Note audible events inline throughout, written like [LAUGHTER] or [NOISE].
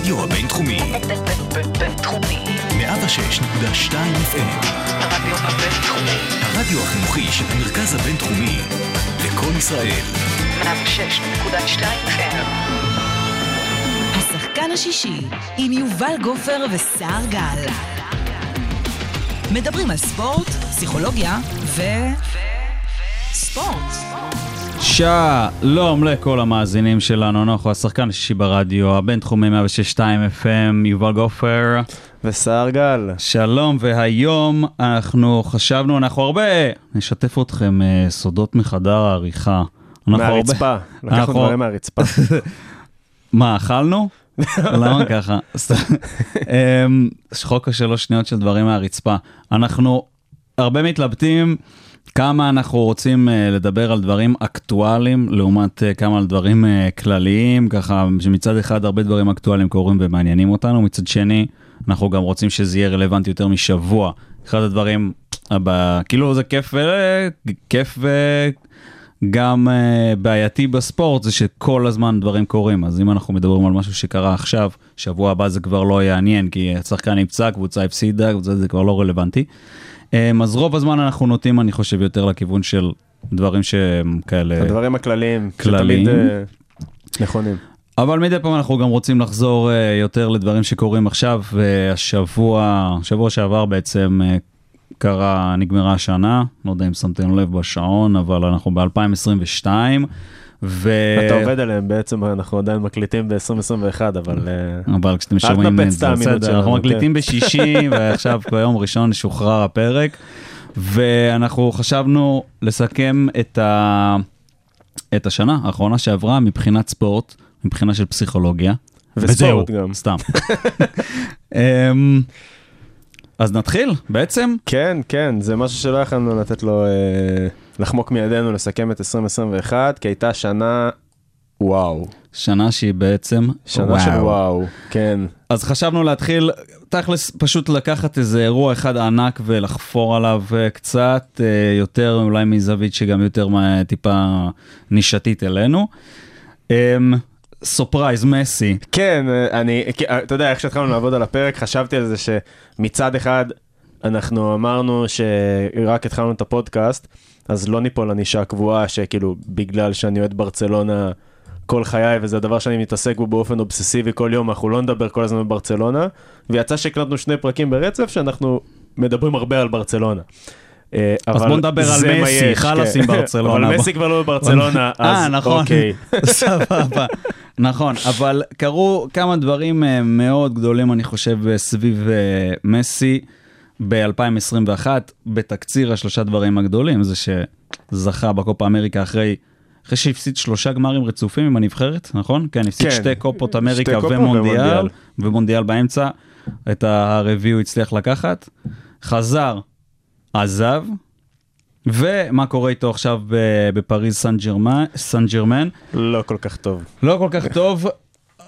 הרדיו הבינתחומי. בינתחומי. 106.2 FM. הרדיו הבינתחומי. הרדיו החינוכי של המרכז הבינתחומי. לקום ישראל. 106.2 FM. השחקן השישי, עם יובל גופר וסער גל. מדברים על ספורט, פסיכולוגיה ו... ספורט. שלום לכל המאזינים שלנו, אנחנו השחקן השישי ברדיו, הבינתחומי 106.2 FM, יובל גופר. וסער גל. שלום, והיום אנחנו חשבנו, אנחנו הרבה נשתף אתכם אה, סודות מחדר העריכה. מהרצפה. הרבה- לקחנו אנחנו- דברים מהרצפה. [LAUGHS] מה, אכלנו? [LAUGHS] למה ככה? סתם. [LAUGHS] אמ, שחוק השלוש שניות של דברים מהרצפה. אנחנו הרבה מתלבטים כמה אנחנו רוצים אה, לדבר על דברים אקטואליים לעומת אה, כמה על דברים אה, כלליים, ככה שמצד אחד הרבה דברים אקטואליים קורים ומעניינים אותנו, מצד שני אנחנו גם רוצים שזה יהיה רלוונטי יותר משבוע. אחד הדברים, הבא, כאילו זה כיף, כיף וגם בעייתי בספורט זה שכל הזמן דברים קורים, אז אם אנחנו מדברים על משהו שקרה עכשיו, שבוע הבא זה כבר לא יעניין, כי השחקן נפצע, קבוצה הפסידה, זה כבר לא רלוונטי. Um, אז רוב הזמן אנחנו נוטים, אני חושב, יותר לכיוון של דברים שהם כאלה... הדברים הכלליים. כלליים. שתמיד אה, נכונים. אבל מדי פעם אנחנו גם רוצים לחזור uh, יותר לדברים שקורים עכשיו, והשבוע, שבוע שעבר בעצם uh, קרה, נגמרה השנה, לא יודע אם שמתם לב בשעון, אבל אנחנו ב-2022, ו... אתה עובד עליהם בעצם, אנחנו עדיין מקליטים ב-2021, אבל... אה, אבל כשאתם שומעים את זה, בסדר, אנחנו כן. מקליטים בשישי, [LAUGHS] ועכשיו ביום ראשון שוחרר הפרק, ואנחנו חשבנו לסכם את, ה... את השנה האחרונה שעברה מבחינת ספורט, מבחינה של פסיכולוגיה. וספורט גם. סתם. [LAUGHS] אמ, אז נתחיל, בעצם. כן, כן, זה משהו שלא יכולנו לתת לו אה, לחמוק מידינו לסכם את 2021, כי הייתה שנה וואו. שנה שהיא בעצם שנה של וואו, כן. אז חשבנו להתחיל, תכלס, פשוט לקחת איזה אירוע אחד ענק ולחפור עליו אה, קצת, אה, יותר אולי מזווית שגם יותר טיפה נישתית אלינו. אמ, surprise, מסי. כן, אני, אה, אתה יודע, איך שהתחלנו לעבוד על הפרק, חשבתי על זה שמצד אחד, אנחנו אמרנו שרק התחלנו את הפודקאסט, אז לא ניפול ענישה קבועה שכאילו, בגלל שאני אוהד ברצלונה כל חיי, וזה הדבר שאני מתעסק בו באופן אובססיבי כל יום, אנחנו לא נדבר כל הזמן בברצלונה, ויצא שהקלטנו שני פרקים ברצף שאנחנו מדברים הרבה על ברצלונה. אה, אז בוא נדבר על מסי, חלאס כן. עם ברצלונה. אבל מסי כבר לא בברצלונה, אז אה, נכון. אוקיי. [LAUGHS] סבבה. נכון, אבל קרו כמה דברים אה, מאוד גדולים, אני חושב, סביב מסי ב-2021, בתקציר השלושה דברים הגדולים, זה שזכה בקופה אמריקה אחרי... אחרי שהפסיד שלושה גמרים רצופים עם הנבחרת, נכון? כן, הפסיד כן. שתי קופות אמריקה שתי ומונדיאל, ומונדיאל. ומונדיאל באמצע. את הרביעי הוא הצליח לקחת. חזר, עזב, ומה קורה איתו עכשיו בפריז סן ג'רמן, סן ג'רמן? לא כל כך טוב. לא כל כך טוב.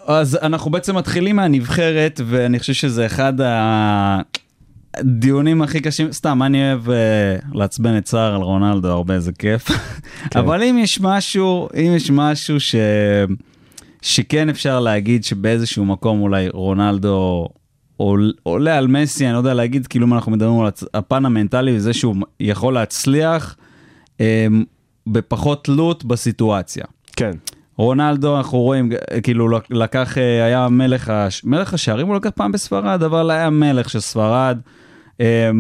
אז אנחנו בעצם מתחילים מהנבחרת, ואני חושב שזה אחד הדיונים הכי קשים. סתם, אני אוהב uh, לעצבן את סער על רונלדו הרבה, זה כיף. אבל אם יש משהו, אם יש משהו ש... שכן אפשר להגיד שבאיזשהו מקום אולי רונלדו עול- עולה על מסי, אני לא יודע להגיד, כאילו אם אנחנו מדברים על הצ- הפן המנטלי וזה שהוא יכול להצליח um, בפחות תלות בסיטואציה. כן. רונלדו אנחנו רואים כאילו לקח אה, היה מלך הש... מלך השערים הוא לקח פעם בספרד אבל היה מלך של ספרד. אה,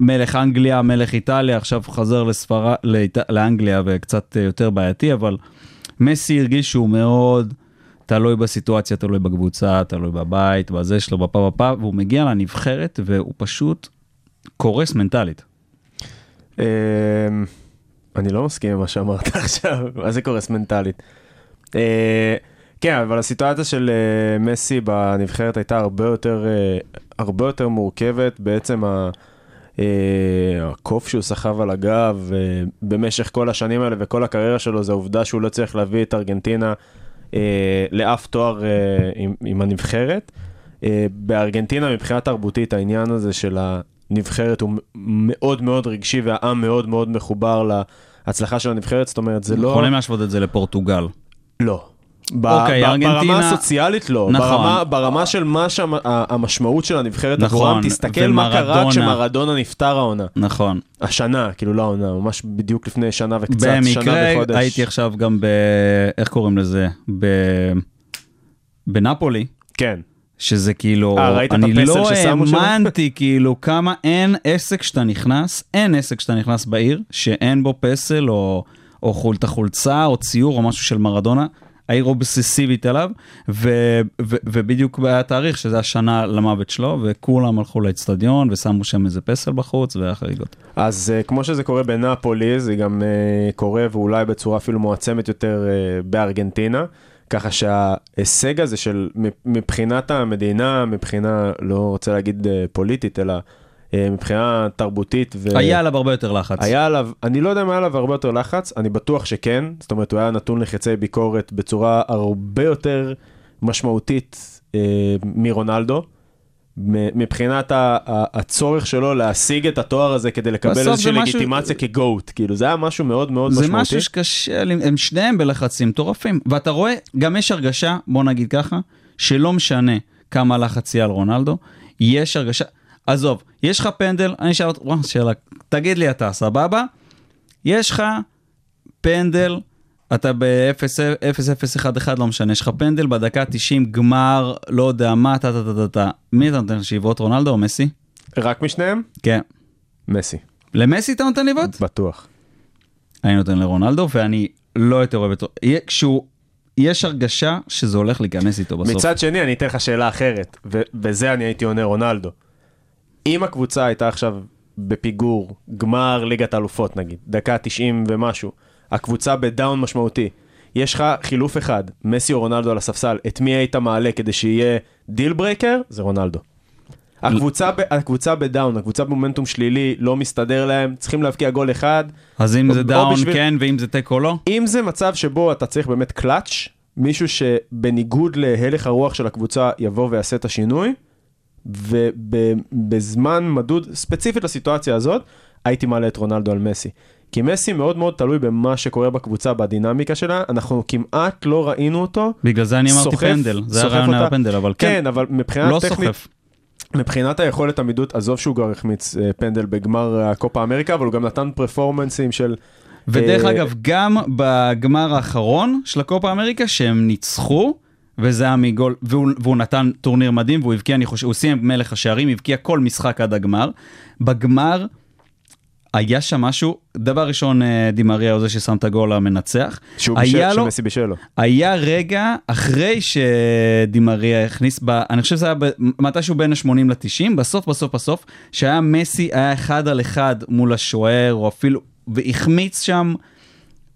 מלך אנגליה מלך איטליה עכשיו חזר לספרד לאיט... לאנגליה וקצת אה, יותר בעייתי אבל מסי הרגיש שהוא מאוד תלוי בסיטואציה תלוי בקבוצה תלוי בבית בזה שלו בפה בפה והוא מגיע לנבחרת והוא פשוט קורס מנטלית. אמ, אני לא מסכים עם מה שאמרת [LAUGHS] עכשיו, מה זה קורס מנטלית? אה, כן, אבל הסיטואציה של אה, מסי בנבחרת הייתה הרבה יותר, הרבה יותר מורכבת, בעצם ה- אה, הקוף שהוא סחב על הגב אה, במשך כל השנים האלה וכל הקריירה שלו, זה העובדה שהוא לא צריך להביא את ארגנטינה אה, לאף תואר עם, עם הנבחרת. בארגנטינה מבחינה תרבותית העניין הזה של הנבחרת הוא מאוד מאוד רגשי והעם מאוד מאוד מחובר להצלחה של הנבחרת, זאת אומרת זה לא... יכולים להשוות את זה לפורטוגל. לא. אוקיי, ארגנטינה- ברמה הסוציאלית לא, נכון. ברמה, ברמה של מה שהמשמעות של הנבחרת נכון, עבורם, תסתכל מה קרה ומרדונה. כשמרדונה נפטר העונה. נכון. השנה, כאילו לא העונה, ממש בדיוק לפני שנה וקצת, שנה במקרה וחודש. הייתי עכשיו גם ב... איך קוראים לזה? ב... בנפולי. כן. שזה כאילו, אה, ראית את אני לא? האמנתי כאילו כמה אין עסק שאתה נכנס, אין עסק שאתה נכנס בעיר שאין בו פסל או, או חולת חולצה או ציור או משהו של מרדונה. העיר אובססיבית אליו, ו, ו, ובדיוק בתאריך שזה השנה למוות שלו, וכולם הלכו לאצטדיון ושמו שם איזה פסל בחוץ והיה חגיגות. אז uh, כמו שזה קורה בנפולי, זה גם uh, קורה ואולי בצורה אפילו מועצמת יותר uh, בארגנטינה. ככה שההישג הזה של מבחינת המדינה, מבחינה, לא רוצה להגיד פוליטית, אלא מבחינה תרבותית. ו... היה עליו הרבה יותר לחץ. היה עליו, אני לא יודע אם היה עליו הרבה יותר לחץ, אני בטוח שכן, זאת אומרת הוא היה נתון לחצי ביקורת בצורה הרבה יותר משמעותית אה, מרונלדו. מבחינת הצורך שלו להשיג את התואר הזה כדי לקבל איזושהי זה משהו- לגיטימציה כגואט, כאילו זה היה משהו מאוד מאוד זה משמעותי. משהו שקשה, הם שניהם בלחצים מטורפים. ואתה רואה, גם יש הרגשה, בוא נגיד ככה, שלא משנה כמה לחץ יהיה על רונלדו, יש הרגשה, עזוב, יש לך פנדל, אני אשאל אותך, וואו, שאלה, תגיד לי אתה, סבבה? יש לך פנדל, אתה ב-0-0-1-1, לא משנה, יש לך פנדל בדקה 90, גמר, לא יודע מה, טה טה טה טה טה. מי אתה נותן שיבוט, רונלדו או מסי? רק משניהם? כן. מסי, למסי אתה נותן לבעוט? בטוח. אני נותן לרונלדו, ואני לא יותר אוהב אותו. כשהוא, יש הרגשה שזה הולך להיכנס איתו בסוף. מצד שני, אני אתן לך שאלה אחרת, ובזה אני הייתי עונה רונלדו. אם הקבוצה הייתה עכשיו בפיגור, גמר ליגת האלופות נגיד, דקה 90 ומשהו, הקבוצה בדאון משמעותי, יש לך חילוף אחד, מסי או רונלדו על הספסל, את מי היית מעלה כדי שיהיה deal breaker? זה רונלדו. הקבוצה, ב, הקבוצה ב down, הקבוצה במומנטום שלילי, לא מסתדר להם, צריכים להבקיע גול אחד. אז אם או- זה או down בשביל- כן, ואם זה תיקו לא? אם זה מצב שבו אתה צריך באמת קלאץ', מישהו שבניגוד להלך הרוח של הקבוצה יבוא ויעשה את השינוי, ובזמן מדוד, ספציפית לסיטואציה הזאת, הייתי מעלה את רונלדו על מסי. כי מסי מאוד מאוד תלוי במה שקורה בקבוצה, בדינמיקה שלה, אנחנו כמעט לא ראינו אותו. בגלל זה אני אמרתי סוחף- פנדל, זה הרעיון היה אותה. פנדל, אבל כן, כן, אבל מבחינה לא טכנית, סוחף. מבחינת היכולת עמידות, עזוב שהוא כבר החמיץ אה, פנדל בגמר הקופה אמריקה, אבל הוא גם נתן פרפורמנסים של... ודרך אה, אגב, גם בגמר האחרון של הקופה אמריקה, שהם ניצחו, וזה היה מגול, והוא, והוא נתן טורניר מדהים, והוא הבקיע, אני חושב, הוא סיים מלך השערים, הבקיע כל משחק עד הגמר. בגמר, היה שם משהו, דבר ראשון, אה, דימריה הוא זה ששם את הגול המנצח. שהוא בישל, לו- שמסי בישל לו. היה רגע אחרי שדימריה הכניס, ב, אני חושב שזה היה ב, מתישהו בין ה-80 ל-90, בסוף בסוף בסוף, שהיה מסי, היה אחד על אחד מול השוער, או אפילו, והחמיץ שם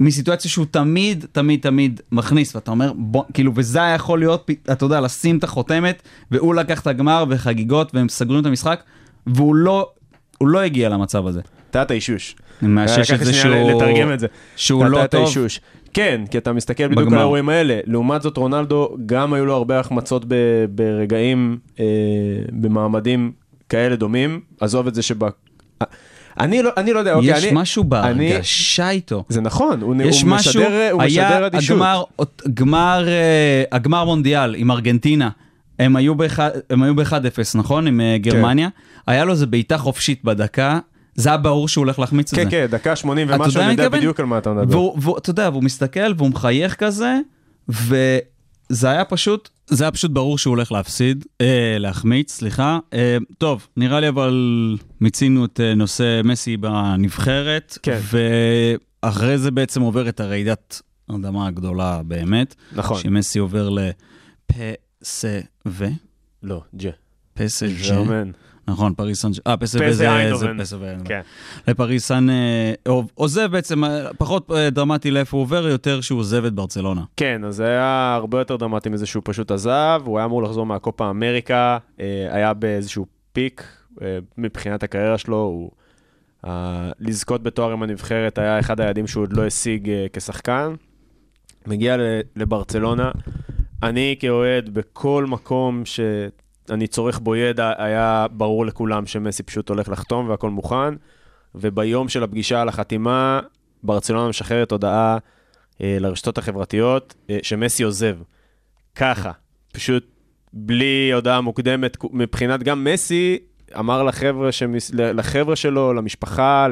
מסיטואציה שהוא תמיד, תמיד, תמיד מכניס, ואתה אומר, בוא, כאילו, וזה היה יכול להיות, אתה יודע, לשים את החותמת, והוא לקח את הגמר וחגיגות, והם סגרו את המשחק, והוא לא, הוא לא הגיע למצב הזה. את האישוש. אני מאשש את זה שהוא, לתרגם את זה. שהוא לא טוב. האישוש. כן, כי אתה מסתכל בדיוק. על האירועים האלה. לעומת זאת, רונלדו, גם היו לו הרבה החמצות ב- ברגעים, אה, במעמדים כאלה דומים. עזוב את זה שב... אני לא, אני לא יודע, אוקיי, יש אני... משהו אני- בהרגשה איתו. זה נכון, הוא, יש הוא משהו, משדר, הוא משדר היה אדישות. הגמר, גמר, אה, הגמר מונדיאל עם ארגנטינה, הם היו ב-1-0, נכון? עם אה, גרמניה. היה לו איזה בעיטה חופשית בדקה, זה היה ברור שהוא הולך להחמיץ את כן, זה. כן, דקה 80 אתה ומשהו, אני יודע? בדיוק על מה אתה מדבר. והוא, והוא, אתה יודע, והוא מסתכל והוא מחייך כזה, וזה היה פשוט, זה היה פשוט ברור שהוא הולך להפסיד, אה, להחמיץ, סליחה. אה, טוב, נראה לי אבל מיצינו את אה, נושא מסי בנבחרת, כן. ואחרי זה בעצם עובר את הרעידת אדמה הגדולה באמת, נכון. שמסי עובר לפסו, לא, ג'ה. פסג' ז'רמן. נכון, פריס סן... אה, פסו פסו זה זה איינדהובן. פסו ואיינדהובן. כן. לפריס סן אה, עוזב בעצם, אה, פחות אה, דרמטי לאיפה הוא עובר, יותר שהוא עוזב את ברצלונה. כן, אז זה היה הרבה יותר דרמטי מזה שהוא פשוט עזב, הוא היה אמור לחזור מהקופה אמריקה, היה באיזשהו פיק מבחינת הקריירה שלו, הוא... אה, לזכות בתואר עם הנבחרת היה אחד היעדים שהוא עוד לא השיג אה, כשחקן. מגיע לברצלונה, אני כאוהד בכל מקום שאני צורך בו ידע, היה ברור לכולם שמסי פשוט הולך לחתום והכל מוכן, וביום של הפגישה על החתימה, ברצלונה משחררת הודעה אה, לרשתות החברתיות אה, שמסי עוזב. ככה, פשוט בלי הודעה מוקדמת, מבחינת גם מסי אמר לחבר'ה, שמס... לחבר'ה שלו, למשפחה,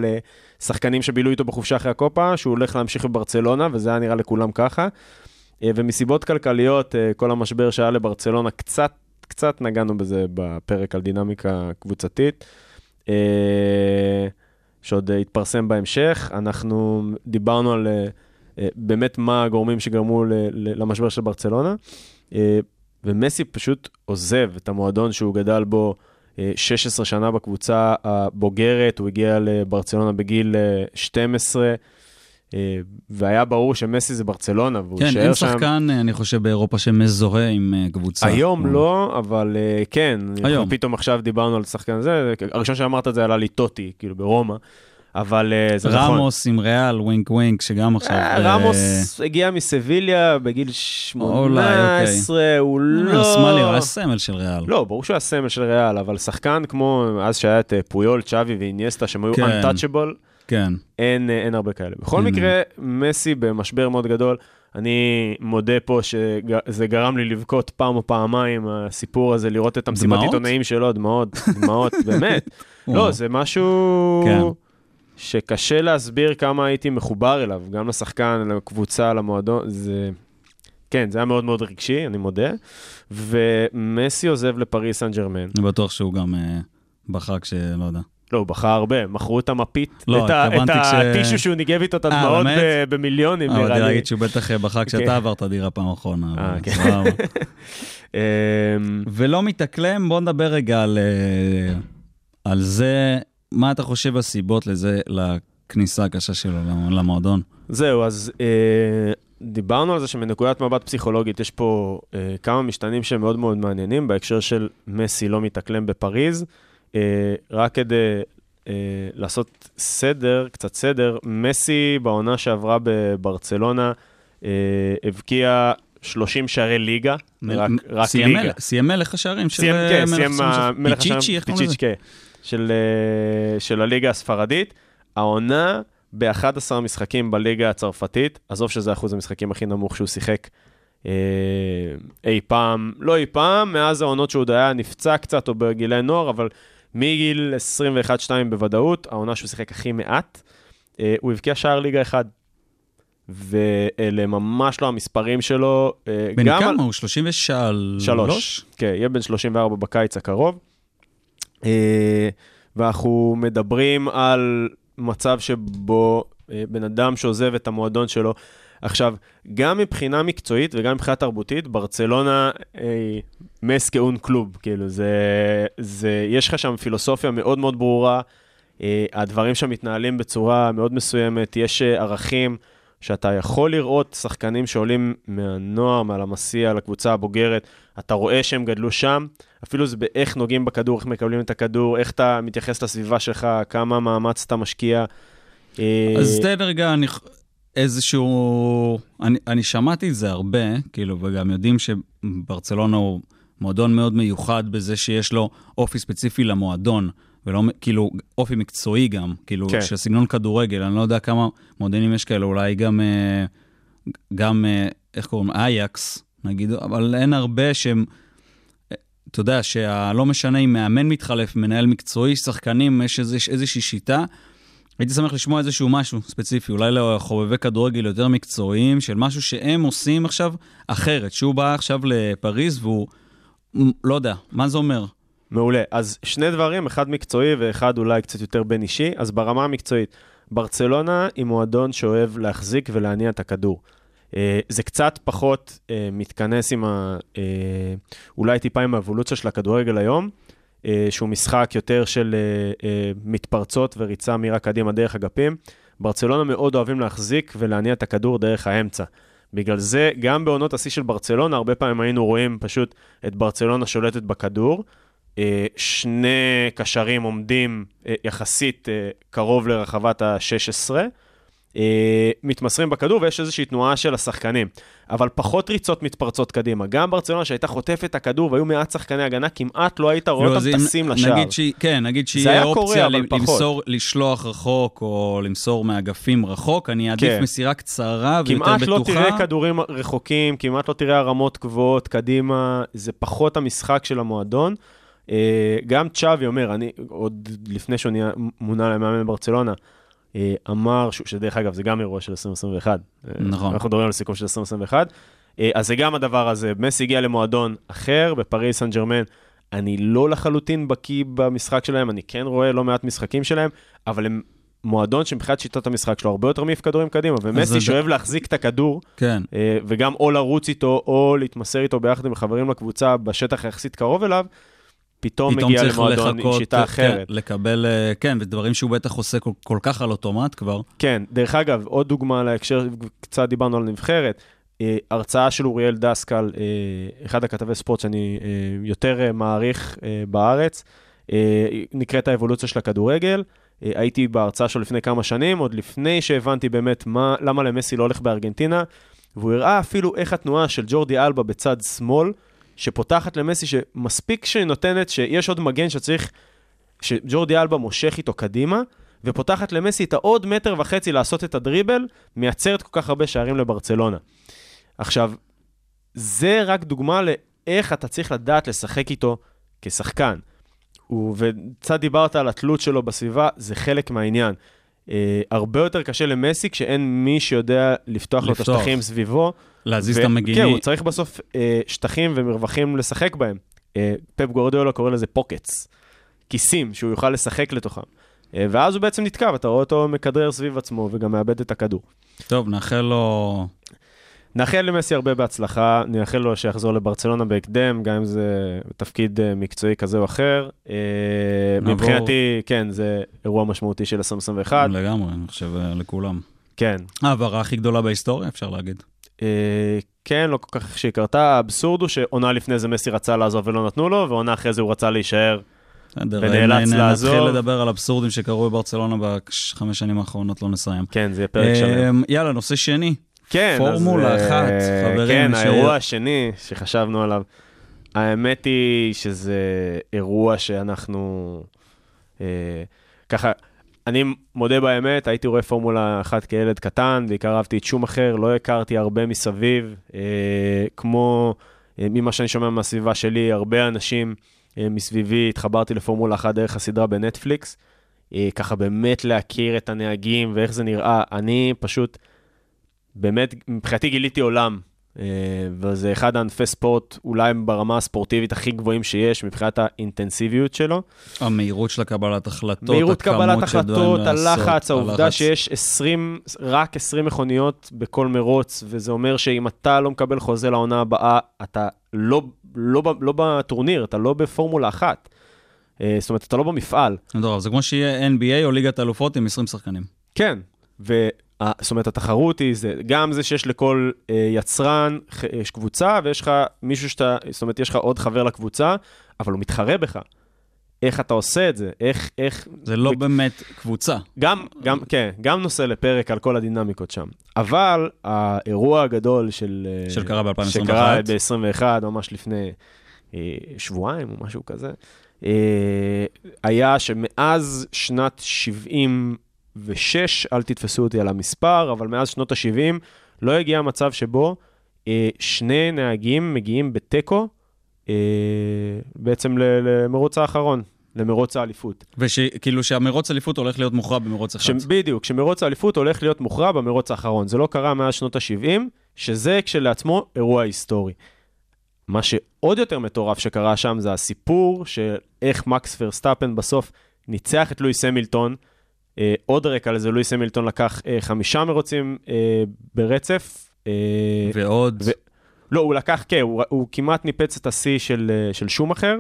לשחקנים שבילו איתו בחופשה אחרי הקופה, שהוא הולך להמשיך בברצלונה, וזה היה נראה לכולם ככה. אה, ומסיבות כלכליות, אה, כל המשבר שהיה לברצלונה, קצת, קצת נגענו בזה בפרק על דינמיקה קבוצתית, אה, שעוד יתפרסם בהמשך. אנחנו דיברנו על באמת מה הגורמים שגרמו למשבר של ברצלונה, ומסי פשוט עוזב את המועדון שהוא גדל בו. 16 שנה בקבוצה הבוגרת, הוא הגיע לברצלונה בגיל 12, אה, והיה ברור שמסי זה ברצלונה, והוא כן, יישאר שם. כן, אין שחקן, אני חושב, באירופה שמזוהה עם אה, קבוצה. היום לא, אבל אה, כן. היום. פתאום עכשיו דיברנו על שחקן הזה, הראשון שאמרת את זה עלה לי טוטי, כאילו ברומא. אבל זה נכון. רמוס עם ריאל, wink wink, שגם עכשיו... רמוס הגיע מסביליה בגיל 18, אוקיי. הוא לא... שמאלי, הוא היה סמל של ריאל. לא, ברור שהוא היה סמל של ריאל, אבל שחקן כמו, אז שהיה את פויול, צ'אבי ואינייסטה, שהם היו כן. untouchable, כן. אין, אין הרבה כאלה. בכל אין. מקרה, מסי במשבר מאוד גדול. אני מודה פה שזה גרם לי לבכות פעם או פעמיים, הסיפור הזה, לראות את המסיבת? עיתונאים שלו, דמעות, דמעות, [LAUGHS] באמת. לא. זה משהו כן. שקשה להסביר כמה הייתי מחובר אליו, גם לשחקן, לקבוצה, למועדון, זה... כן, זה היה מאוד מאוד רגשי, אני מודה. ומסי עוזב לפריס סן ג'רמן. אני בטוח שהוא גם אה, בחר כשלא יודע. לא, הוא בחר הרבה, מכרו את המפית, לא, את, את הטישו שהוא ניגב איתו את אה, הדמעות? ב- במיליונים, אבל נראה רציתי לי. להגיד שהוא בטח אה, בחר כן. כשאתה עברת דירה פעם אחרונה. אה, אבל כן. [LAUGHS] אמ, ולא מתאקלם, בוא נדבר רגע על, אה, על זה, מה אתה חושב הסיבות לזה, לכניסה הקשה שלו למועדון? זהו, אז אה, דיברנו על זה שמנקודת מבט פסיכולוגית יש פה אה, כמה משתנים שהם מאוד מאוד מעניינים בהקשר של מסי לא מתאקלם בפריז. אה, רק כדי אה, לעשות סדר, קצת סדר, מסי בעונה שעברה בברצלונה אה, הבקיע 30 שערי ליגה, רק, רק סיים ליגה. מלך- סיים מלך השערים של סיים, כן, מלך סיים המלך השערים, פיצ'יצ'י, איך קוראים לזה? פיצ'יצ'י, כן, של, של הליגה הספרדית. העונה ב-11 משחקים בליגה הצרפתית, עזוב שזה אחוז המשחקים הכי נמוך שהוא שיחק אה, אי פעם, לא אי פעם, מאז העונות שהוא עוד היה נפצע קצת או בגילי נוער, אבל מגיל 21-2 בוודאות, העונה שהוא שיחק הכי מעט, אה, הוא הבקיע שער ליגה אחד. ואלה ממש לא המספרים שלו. אה, בן גם על- כמה הוא? 33? שלוש. כן, יהיה בן 34 בקיץ הקרוב. אה, ואנחנו מדברים על מצב שבו אה, בן אדם שעוזב את המועדון שלו. עכשיו, גם מבחינה מקצועית וגם מבחינה תרבותית, ברצלונה אה, מס כאון קלוב, כאילו, זה, זה, יש לך שם פילוסופיה מאוד מאוד ברורה, אה, הדברים שם מתנהלים בצורה מאוד מסוימת, יש אה, ערכים שאתה יכול לראות שחקנים שעולים מהנוער, מהלמסיע, לקבוצה הבוגרת, אתה רואה שהם גדלו שם, אפילו זה באיך נוגעים בכדור, איך מקבלים את הכדור, איך אתה מתייחס לסביבה שלך, כמה מאמץ אתה משקיע. אז תן רגע, אני, איזשהו... אני, אני שמעתי את זה הרבה, כאילו, וגם יודעים שברצלונה הוא מועדון מאוד מיוחד בזה שיש לו אופי ספציפי למועדון, ולא, כאילו, אופי מקצועי גם, כאילו, כן. של סגנון כדורגל, אני לא יודע כמה מועדונים יש כאלה, אולי גם, אה, גם, אה, איך קוראים? אייקס, נגיד, אבל אין הרבה שהם... אה, אתה יודע, שלא משנה אם מאמן מתחלף, מנהל מקצועי, שחקנים, יש איזוש, איזושהי שיטה. הייתי שמח לשמוע איזשהו משהו ספציפי, אולי לחובבי כדורגל יותר מקצועיים, של משהו שהם עושים עכשיו אחרת, שהוא בא עכשיו לפריז והוא, לא יודע, מה זה אומר? מעולה. אז שני דברים, אחד מקצועי ואחד אולי קצת יותר בין אישי. אז ברמה המקצועית, ברצלונה היא מועדון שאוהב להחזיק ולהניע את הכדור. אה, זה קצת פחות אה, מתכנס עם ה... אה, אולי טיפה עם האבולוציה של הכדורגל היום, שהוא משחק יותר של אה, אה, מתפרצות וריצה מהירה קדימה דרך אגפים. ברצלונה מאוד אוהבים להחזיק ולהניע את הכדור דרך האמצע. בגלל זה, גם בעונות השיא של ברצלונה, הרבה פעמים היינו רואים פשוט את ברצלונה שולטת בכדור. אה, שני קשרים עומדים אה, יחסית אה, קרוב לרחבת ה-16, אה, מתמסרים בכדור ויש איזושהי תנועה של השחקנים. אבל פחות ריצות מתפרצות קדימה. גם ברצלונה שהייתה חוטפת את הכדור והיו מעט שחקני הגנה, כמעט לא היית רואה לא, אותם טסים לשער. נגיד שהיא- כן, נגיד שיהיה היה קורה, אופציה אבל ל-. למסור, לשלוח רחוק או למסור מאגפים רחוק, אני אעדיף כן. מסירה קצרה ויותר כמעט בטוחה. לא תראה כדורים רחוקים, כמעט לא תראה הרמות גבוהות קדימה, זה פחות המשחק של המועדון. אה, גם צ'אבי אומר, אני עוד לפני שהוא מונה למאמן ברצלונה, אמר, שהוא- שדרך אגב זה גם אירוע של 2021. אה, נכון. אנחנו מדברים על סיכום של 2021. אה, אז זה גם הדבר הזה, מסי הגיע למועדון אחר, בפריס סן ג'רמן. אני לא לחלוטין בקיא במשחק שלהם, אני כן רואה לא מעט משחקים שלהם, אבל הם מועדון שמבחינת שיטת המשחק שלו הרבה יותר מעיף כדורים קדימה, ומסי שאוהב להחזיק את הכדור, כן. אה, וגם או לרוץ איתו, או להתמסר איתו ביחד עם חברים לקבוצה בשטח יחסית קרוב אליו, פתאום, פתאום מגיע למועדון עם שיטה כן, אחרת. לקבל, אה, כן, ודברים שהוא בטח עושה כל, כל כך על אוטומט כבר. כן, דרך אגב, עוד דוגמה להקשר, קצת דיברנו על הנבחרת, אה, הרצאה של אוריאל דסקל, אה, אחד הכתבי ספורט שאני אה, יותר אה, מעריך אה, בארץ, נקראת האבולוציה של הכדורגל. הייתי בהרצאה שלו לפני כמה שנים, עוד לפני שהבנתי באמת מה, למה למסי לא הולך בארגנטינה, והוא הראה אפילו איך התנועה של ג'ורדי אלבה בצד שמאל, שפותחת למסי, שמספיק שהיא נותנת, שיש עוד מגן שצריך, שג'ורדי אלבה מושך איתו קדימה, ופותחת למסי את העוד מטר וחצי לעשות את הדריבל, מייצרת כל כך הרבה שערים לברצלונה. עכשיו, זה רק דוגמה לאיך אתה צריך לדעת לשחק איתו כשחקן. וקצת דיברת על התלות שלו בסביבה, זה חלק מהעניין. אה, הרבה יותר קשה למסי כשאין מי שיודע לפתוח לו את לפתוח. השטחים סביבו. להזיז את המגיני. כן, הוא צריך בסוף אה, שטחים ומרווחים לשחק בהם. אה, פפ גורדיאלה קורא לזה פוקטס, כיסים שהוא יוכל לשחק לתוכם. ואז הוא בעצם נתקע, ואתה רואה אותו מכדרר סביב עצמו וגם מאבד את הכדור. טוב, נאחל לו... נאחל למסי הרבה בהצלחה, נאחל לו שיחזור לברצלונה בהקדם, גם אם זה תפקיד אה, מקצועי כזה או אחר. אה, נעבור- מבחינתי, כן, זה אירוע משמעותי של 2021. לגמרי, אני חושב, אה, לכולם. כן. ההעברה הכי גדולה בהיסטוריה, אפשר להגיד. כן, לא כל כך שהיא קרתה. האבסורד הוא שעונה לפני זה מסי רצה לעזוב ולא נתנו לו, ועונה אחרי זה הוא רצה להישאר. ונאלץ לעזוב. נתחיל לדבר על אבסורדים שקרו בברצלונה בחמש שנים האחרונות, לא נסיים. כן, זה יהיה פרק שלם. יאללה, נושא שני. כן, פורמולה אז, אה, אחת, חברים, כן, ש- האירוע השני שחשבנו עליו. האמת היא שזה אירוע שאנחנו... אה, ככה, אני מודה באמת, הייתי רואה פורמולה אחת כילד קטן, בעיקר אהבתי את שום אחר, לא הכרתי הרבה מסביב. אה, כמו אה, ממה שאני שומע מהסביבה שלי, הרבה אנשים אה, מסביבי, התחברתי לפורמולה אחת דרך הסדרה בנטפליקס. אה, ככה באמת להכיר את הנהגים ואיך זה נראה. אני פשוט... באמת, מבחינתי גיליתי עולם, אה, וזה אחד הענפי ספורט אולי ברמה הספורטיבית הכי גבוהים שיש, מבחינת האינטנסיביות שלו. המהירות של הקבלת החלטות, מהירות קבלת החלטות, הלחץ, העובדה. שיש 20, רק 20 מכוניות בכל מרוץ, וזה אומר שאם אתה לא מקבל חוזה לעונה הבאה, אתה לא, לא, ב- לא בטורניר, אתה לא בפורמולה אחת. אה, זאת אומרת, אתה לא במפעל. טוב, זה כמו שיהיה NBA או ליגת אלופות עם 20 שחקנים. כן, ו... זאת אומרת, התחרות היא זה, גם זה שיש לכל אה, יצרן, ח- יש קבוצה, ויש לך מישהו שאתה, זאת אומרת, יש לך עוד חבר לקבוצה, אבל הוא מתחרה בך. איך אתה עושה את זה? איך, איך... זה לא ו- באמת קבוצה. גם, גם, כן, גם נושא לפרק על כל הדינמיקות שם. אבל האירוע הגדול של... אה, של קרה ב-2021. שקרה ב-21, ממש לפני אה, שבועיים או משהו כזה, אה, היה שמאז שנת 76, אל תתפסו אותי על המספר, אבל מאז שנות ה-70, לא הגיע מצב שבו אה, שני נהגים מגיעים בתיקו, אה, בעצם למרוץ האחרון, למרוץ האליפות. וכאילו שהמרוץ אליפות הולך להיות מוכרע במרוץ אחד. ש... בדיוק, כשמרוץ האליפות הולך להיות מוכרע במרוץ האחרון. זה לא קרה מאז שנות ה-70, שזה כשלעצמו אירוע היסטורי. מה שעוד יותר מטורף שקרה שם זה הסיפור של איך מקס ורסטאפן בסוף ניצח את לואיס המילטון. אה, עוד רקע לזה, לואיס המילטון לקח אה, חמישה מרוצים אה, ברצף. אה, ועוד, ו- לא, הוא לקח, כן, הוא, הוא כמעט ניפץ את השיא של, של שומאכר,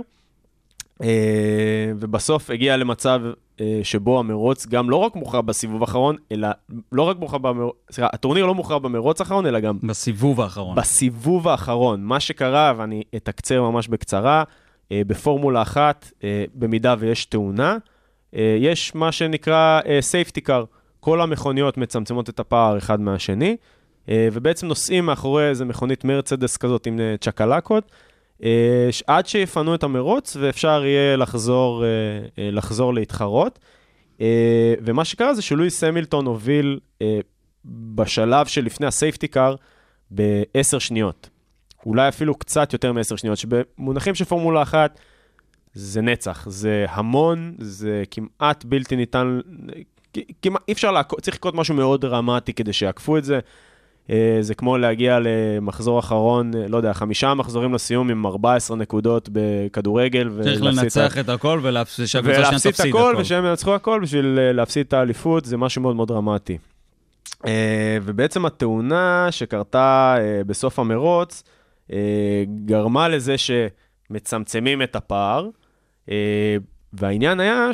אה, ובסוף הגיע למצב שבו המרוץ גם לא רק מוכרע בסיבוב האחרון, אלא לא רק מוכרע במרוץ, סליחה, הטורניר לא מוכרע במרוץ האחרון, אלא גם בסיבוב האחרון. בסיבוב האחרון. מה שקרה, ואני אתקצר ממש בקצרה, בפורמולה אחת, במידה ויש תאונה, יש מה שנקרא אה, safety car. כל המכוניות מצמצמות את הפער אחד מהשני, אה, ובעצם נוסעים מאחורי איזה מכונית מרצדס כזאת עם אה, צ'קלקות, אה, ש- עד שיפנו את המרוץ ואפשר יהיה לחזור, אה, אה, לחזור להתחרות. אה, ומה שקרה זה שלואיס המילטון הוביל אה, בשלב שלפני הסייפטי קאר בעשר שניות. אולי אפילו קצת יותר מעשר שניות, שבמונחים של פורמולה אחת זה נצח, זה המון, זה כמעט בלתי ניתן, כמעט, אי אפשר לעקוף, צריך לקרות משהו מאוד דרמטי כדי שיעקפו את זה. אה, זה כמו להגיע למחזור אחרון, אה, לא יודע, חמישה מחזורים לסיום עם 14 נקודות בכדורגל. צריך ולהפסיד את לנצח את הכל ולהפסיד את הכל, הכל. ושהם ינצחו הכל בשביל אה, להפסיד את האליפות, זה משהו מאוד מאוד דרמטי. ובעצם התאונה שקרתה בסוף המרוץ, גרמה לזה שמצמצמים את הפער, והעניין היה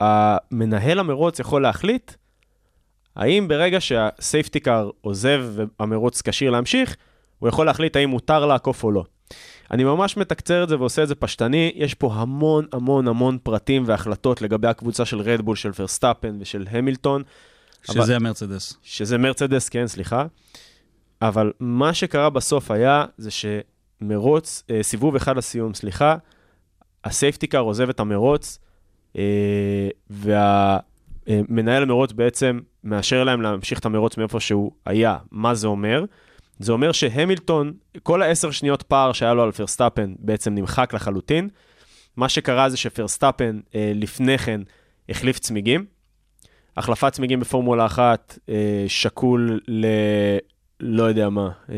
שהמנהל המרוץ יכול להחליט האם ברגע שהסייפטי קאר עוזב והמרוץ כשיר להמשיך, הוא יכול להחליט האם מותר לעקוף או לא. אני ממש מתקצר את זה ועושה את זה פשטני, יש פה המון המון המון פרטים והחלטות לגבי הקבוצה של רדבול, של פרסטאפן ושל המילטון, שזה המרצדס. שזה מרצדס, כן, סליחה. אבל מה שקרה בסוף היה, זה שמרוץ, אה, סיבוב אחד לסיום, סליחה, ה safety car עוזב את המרוץ, אה, והמנהל המרוץ בעצם מאשר להם להמשיך את המרוץ מאיפה שהוא היה. מה זה אומר? זה אומר שהמילטון, כל העשר שניות פער שהיה לו על פרסטאפן בעצם נמחק לחלוטין. מה שקרה זה שפרסטאפן אה, לפני כן החליף צמיגים. החלפת צמיגים בפורמולה אחת אה, שקול. לא יודע מה, אה,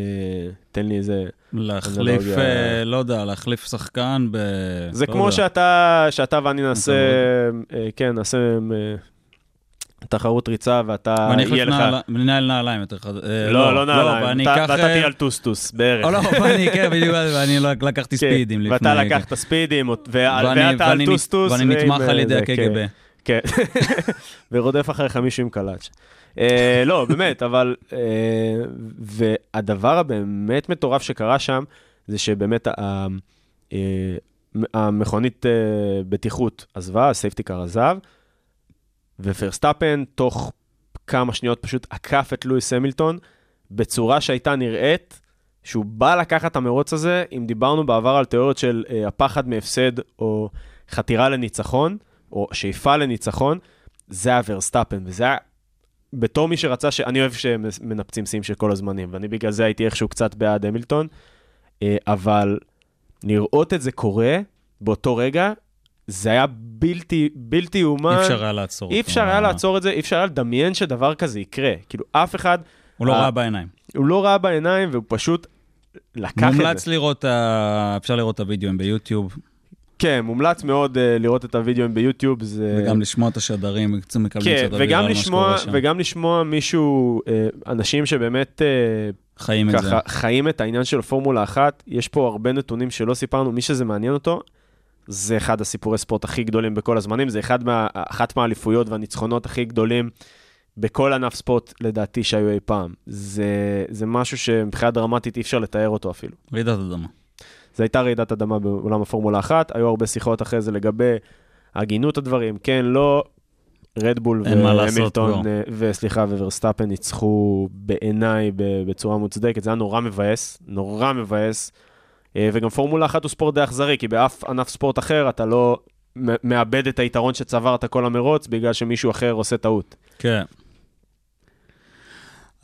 תן לי איזה... להחליף, אנלוגיה. אה, לא יודע, להחליף שחקן ב... זה לא כמו יודע. שאתה, שאתה ואני נעשה, אה, כן, נעשה אה, תחרות ריצה ואתה, ואני יהיה אחליף לך... נעל- נעל נעליים יותר חד... אה, לא, לא נעליים, ואני אתה- אקח... ואתה אה, תהיה על טוסטוס בערך. או לא, [LAUGHS] ואני, כן, בדיוק, ואני לא לקחתי כן, ספידים לפני... ואתה לקחת ספידים, ו- ואני- ואתה על טוסטוס. ואני נתמך על ידי הקג"ב. כן, [LAUGHS] ורודף אחריך מישהו עם קלאץ'. אה, לא, באמת, אבל... אה, והדבר הבאמת מטורף שקרה שם, זה שבאמת אה, המכונית בטיחות עזבה, ה safety car עזב, ופרסטאפן תוך כמה שניות פשוט עקף את לואיס המילטון בצורה שהייתה נראית שהוא בא לקחת את המרוץ הזה, אם דיברנו בעבר על תיאוריות של הפחד מהפסד או חתירה לניצחון, או שאיפה לניצחון, זה היה ורסטאפן, וזה היה... בתור מי שרצה, ש... אני אוהב שמנפצים שיאים של כל הזמנים, ואני בגלל זה הייתי איכשהו קצת בעד המילטון, אה, אבל לראות את זה קורה באותו רגע, זה היה בלתי, בלתי יאומן. אי אפשר היה לעצור. אי. אפשר היה לעצור את זה, אי אפשר היה לדמיין שדבר כזה יקרה. כאילו, אף אחד, הוא לא אה, ראה בעיניים. הוא לא ראה בעיניים, והוא פשוט לקח את זה. מומלץ לראות, אפשר לראות את הוידאוים ביוטיוב, כן, מומלץ מאוד uh, לראות את הוידאוים ביוטיוב. זה... וגם לשמוע את השדרים, מקבלים כן, קצת אוויר וגם על מה שקורה שם. וגם לשמוע מישהו, אה, אנשים שבאמת אה, חיים את זה. ככה חיים את העניין של פורמולה אחת. יש פה הרבה נתונים שלא סיפרנו, מי שזה מעניין אותו, זה אחד הסיפורי ספורט הכי גדולים בכל הזמנים, זה אחד מה, אחת מהאליפויות והניצחונות הכי גדולים בכל ענף ספורט, לדעתי, שהיו אי פעם. זה, זה משהו שמבחינה דרמטית אי אפשר לתאר אותו אפילו. רעידת אדמה. זו הייתה רעידת אדמה בעולם הפורמולה אחת, היו הרבה שיחות אחרי זה לגבי הגינות הדברים, כן, לא, רדבול והמילטון, לא. אה, וסליחה, וורסטאפן ניצחו בעיניי בצורה מוצדקת, זה היה נורא מבאס, נורא מבאס, אה, וגם פורמולה אחת הוא ספורט די אכזרי, כי באף ענף ספורט אחר אתה לא מאבד את היתרון שצברת כל המרוץ, בגלל שמישהו אחר עושה טעות. כן.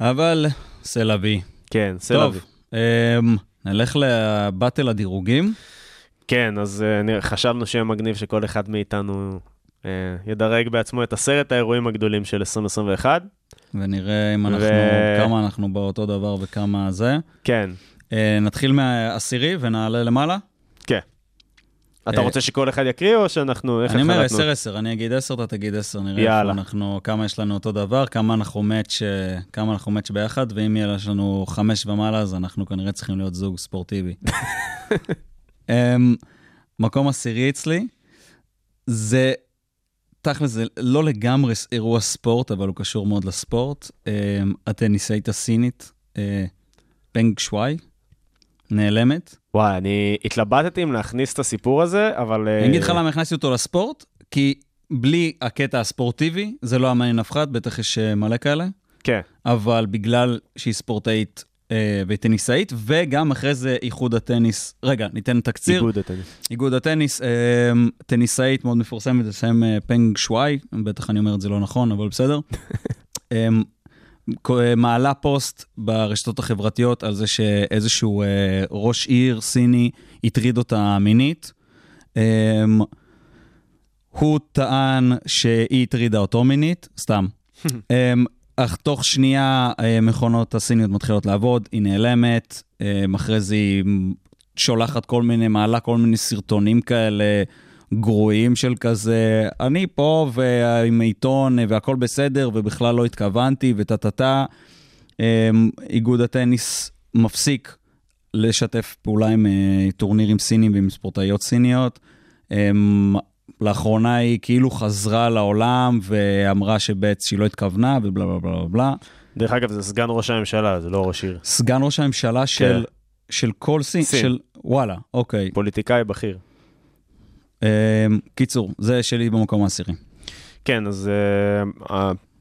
אבל, סלאבי. כן, סלאבי. טוב, אמ, נלך לבטל הדירוגים. כן, אז נראה- חשבנו שיהיה מגניב שכל אחד מאיתנו אה, ידרג בעצמו את עשרת האירועים הגדולים של 2021. ונראה אם אנחנו, ו- כמה אנחנו באותו דבר וכמה זה. כן, אה, נתחיל מהעשירי ונעלה למעלה. כן. אתה אה, רוצה שכל אחד יקריא או שאנחנו... אני אומר החלטנו? 10-10, אני אגיד 10, אתה תגיד 10, נראה. איפה אנחנו, כמה יש לנו אותו דבר, כמה אנחנו מאץ', אה, כמה אנחנו מאץ' ביחד, ואם יהיה לנו 5 ומעלה, אז אנחנו כנראה צריכים להיות זוג ספורטיבי. [LAUGHS] אמ, מקום עשירי אצלי, זה, תכל'ס, זה לא לגמרי אירוע ספורט, אבל הוא קשור מאוד לספורט. אמ, הטניסאית הסינית, אה, פנג שוואי, נעלמת. וואי, אני התלבטתי אם להכניס את הסיפור הזה, אבל... אה, אני אגיד לך למה הכנסתי אותו לספורט, כי בלי הקטע הספורטיבי, זה לא היה מעניין אף אחד, בטח יש אה, מלא כאלה, כן, אבל בגלל שהיא ספורטאית אה, וטניסאית, וגם אחרי זה איחוד הטניס, רגע, ניתן תקציר. איגוד הטניס. איגוד הטניס, אה, טניסאית מאוד מפורסמת, זה שם אה, פנג שוואי, בטח אני אומר את זה לא נכון, אבל בסדר. [LAUGHS] אה, מעלה פוסט ברשתות החברתיות על זה שאיזשהו אה, ראש עיר סיני הטריד אותה מינית. אה, הוא טען שהיא הטרידה אותו מינית, סתם. [LAUGHS] אה, אך תוך שנייה אה, מכונות הסיניות מתחילות לעבוד, היא נעלמת, אה, אחרי זה היא שולחת כל מיני, מעלה כל מיני סרטונים כאלה גרועים של כזה, אני פה ועם עיתון והכל בסדר ובכלל לא התכוונתי וטה-טה-טה. אה, איגוד הטניס מפסיק לשתף פעולה עם אה, טורנירים סינים ועם ספורטאיות סיניות. אה, לאחרונה היא כאילו חזרה לעולם ואמרה שבעצם שהיא לא התכוונה ובלה בלה בלה בלה. דרך אגב, זה סגן ראש הממשלה, זה לא ראש עיר. סגן ראש הממשלה של, של כל סין, סין. של וואלה, אוקיי. פוליטיקאי בכיר. אה, קיצור, זה שלי במקום העשירי. כן, אז uh,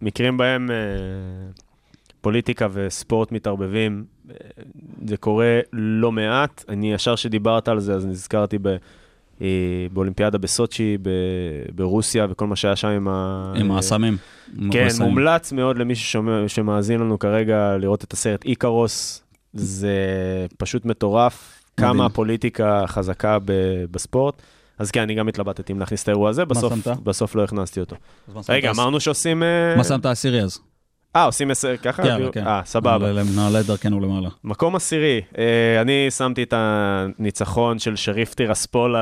המקרים בהם uh, פוליטיקה וספורט מתערבבים, uh, זה קורה לא מעט. אני ישר שדיברת על זה, אז נזכרתי ב, באולימפיאדה בסוצ'י, ב, ברוסיה, וכל מה שהיה שם עם ה... עם הסמים. כן, הסמים. מומלץ מאוד למי ששומע, שמאזין לנו כרגע לראות את הסרט איקרוס. זה פשוט מטורף, מדהים. כמה הפוליטיקה חזקה ב- בספורט. אז כן, אני גם התלבטתי אם להכניס את האירוע הזה, בסוף? בסוף לא הכנסתי אותו. רגע, אמרנו שעושים... אה, מה שמת עשירי אז? אה, עושים עשר ככה? יאללה, כן. אה, סבבה. נעלה- את דרכנו למעלה. מקום עשירי, אה, אני שמתי את הניצחון של שריף טירספול אה,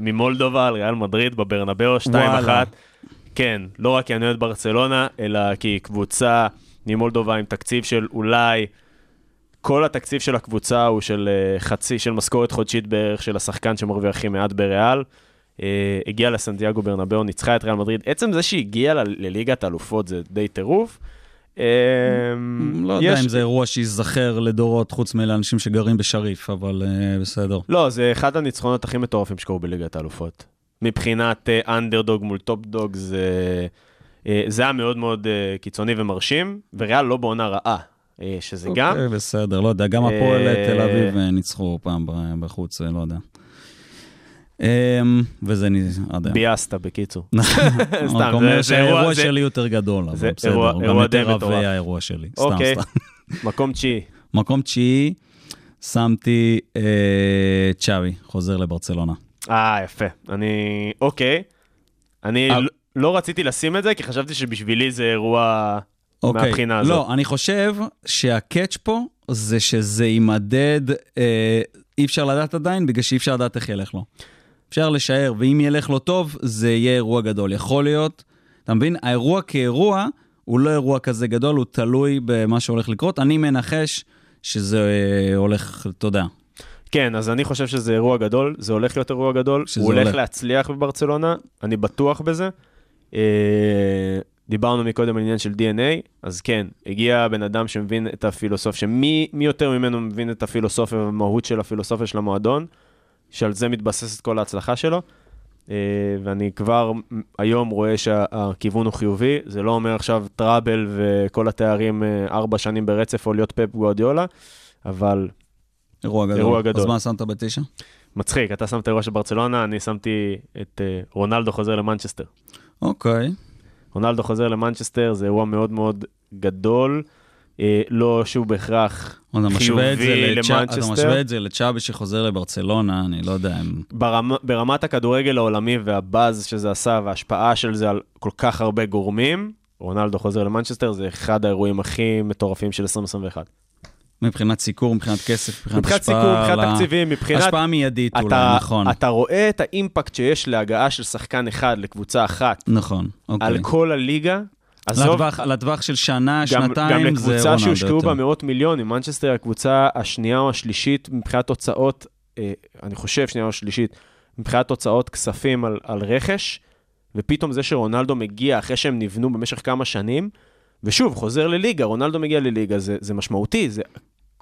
ממולדובה על ריאל מדריד בברנבאו 2-1. וואלה. כן, לא רק כי אני אוהד ברצלונה, אלא כי קבוצה ממולדובה עם תקציב של אולי... כל התקציב של הקבוצה הוא של אה, חצי, של משכורת חודשית בערך של השחקן שמרוויח הכי מעט בריאל. אה, הגיעה לסנטיאגו ברנבאו, ניצחה את ריאל מדריד. עצם זה שהיא הגיעה לליגת האלופות זה די טירוף. אה, לא יודע אם זה אירוע שייזכר לדורות חוץ מלאנשים שגרים בשריף, אבל אה, בסדר. לא, זה אחד הניצחונות הכי מטורפים שקרו בליגת האלופות. מבחינת אנדרדוג מול top dog, זה, היה מאוד מאוד קיצוני ומרשים, וריאל לא בעונה רעה, אה, שזה גם. אוקיי, בסדר, לא יודע, גם הפועל אה, תל אביב אה, ניצחו פעם בחוץ, לא יודע. אמ, וזה, אני לא יודע. ביאסת, בקיצור. [LAUGHS] סתם, זה- אירוע- שהאירוע זה- שלי יותר גדול, אבל בסדר, הוא גם יותר. עבה האירוע שלי. סתם, אוקיי. סתם. [LAUGHS] מקום תשיעי. מקום תשיעי, שמתי צ'אבי, חוזר לברצלונה. אה, יפה. אני... אוקיי. אני לא- לא רציתי לשים את זה, כי חשבתי שבשבילי זה אירוע... אוקיי. מהבחינה הזאת. לא, אני חושב שהקאץ' פה זה שזה יימדד, אה, אי אפשר לדעת עדיין, בגלל שאי אפשר לדעת איך ילך לו. אפשר לשער, ואם ילך לו טוב, זה יהיה אירוע גדול. יכול להיות, אתה מבין? האירוע כאירוע הוא לא אירוע כזה גדול, הוא תלוי במה שהולך לקרות. אני מנחש שזה אה, הולך, אתה יודע, כן, אז אני חושב שזה אירוע גדול, זה הולך להיות אירוע גדול, הוא הולך הולך. להצליח בברצלונה, אני בטוח בזה. אה, דיברנו מקודם על עניין של DNA, אז כן, הגיע בן אדם שמבין את הפילוסופיה, שמי מי יותר ממנו מבין את הפילוסופיה והמהות של הפילוסופיה של המועדון, שעל זה מתבססת כל ההצלחה שלו. אה, ואני כבר היום רואה שהכיוון הוא חיובי, זה לא אומר עכשיו טראבל וכל התארים אה, ארבע שנים ברצף או להיות פפ גוארדיולה, אבל אירוע גדול. אירוע גדול. אז מה שמת בתשע? מצחיק, אתה שמת אירוע של ברצלונה, אני שמתי את אה, רונלדו חוזר למנצ'סטר. אוקיי. רונלדו חוזר למנצ'סטר זה אירוע מאוד מאוד גדול, אה, לא שהוא בהכרח חיובי לצ'אבי, אתה למנצ'סטר. משווה את זה לצ'אבי שחוזר לברצלונה, אני לא יודע אם... ברמה, ברמת הכדורגל העולמי והבאז שזה עשה וההשפעה של זה על כל כך הרבה גורמים, רונלדו חוזר למנצ'סטר זה אחד האירועים הכי מטורפים של 2021. מבחינת סיקור, מבחינת כסף, מבחינת מבחינת השפעה סיכום, מבחינת על ה- תקציבים, מבחינת... השפעה מיידית אתה, אולי, נכון. אתה רואה את האימפקט שיש להגעה של שחקן אחד לקבוצה אחת נכון, אוקיי. על כל הליגה. עזוב, לטווח- לטווח של שנה, גם, שנתיים, גם זה לקבוצה רונלדו שהושקעו. בה מאות מיליונים, מנצ'סטר הקבוצה השנייה או השלישית מבחינת תוצאות, אה, אני חושב שנייה או שלישית, מבחינת תוצאות כספים על, על רכש, ופתאום זה שרונלדו מגיע אחרי שהם נבנו במשך כמה שנים, ושוב, חוזר לליגה, רונלדו מגיע לליגה, זה, זה משמעותי, זה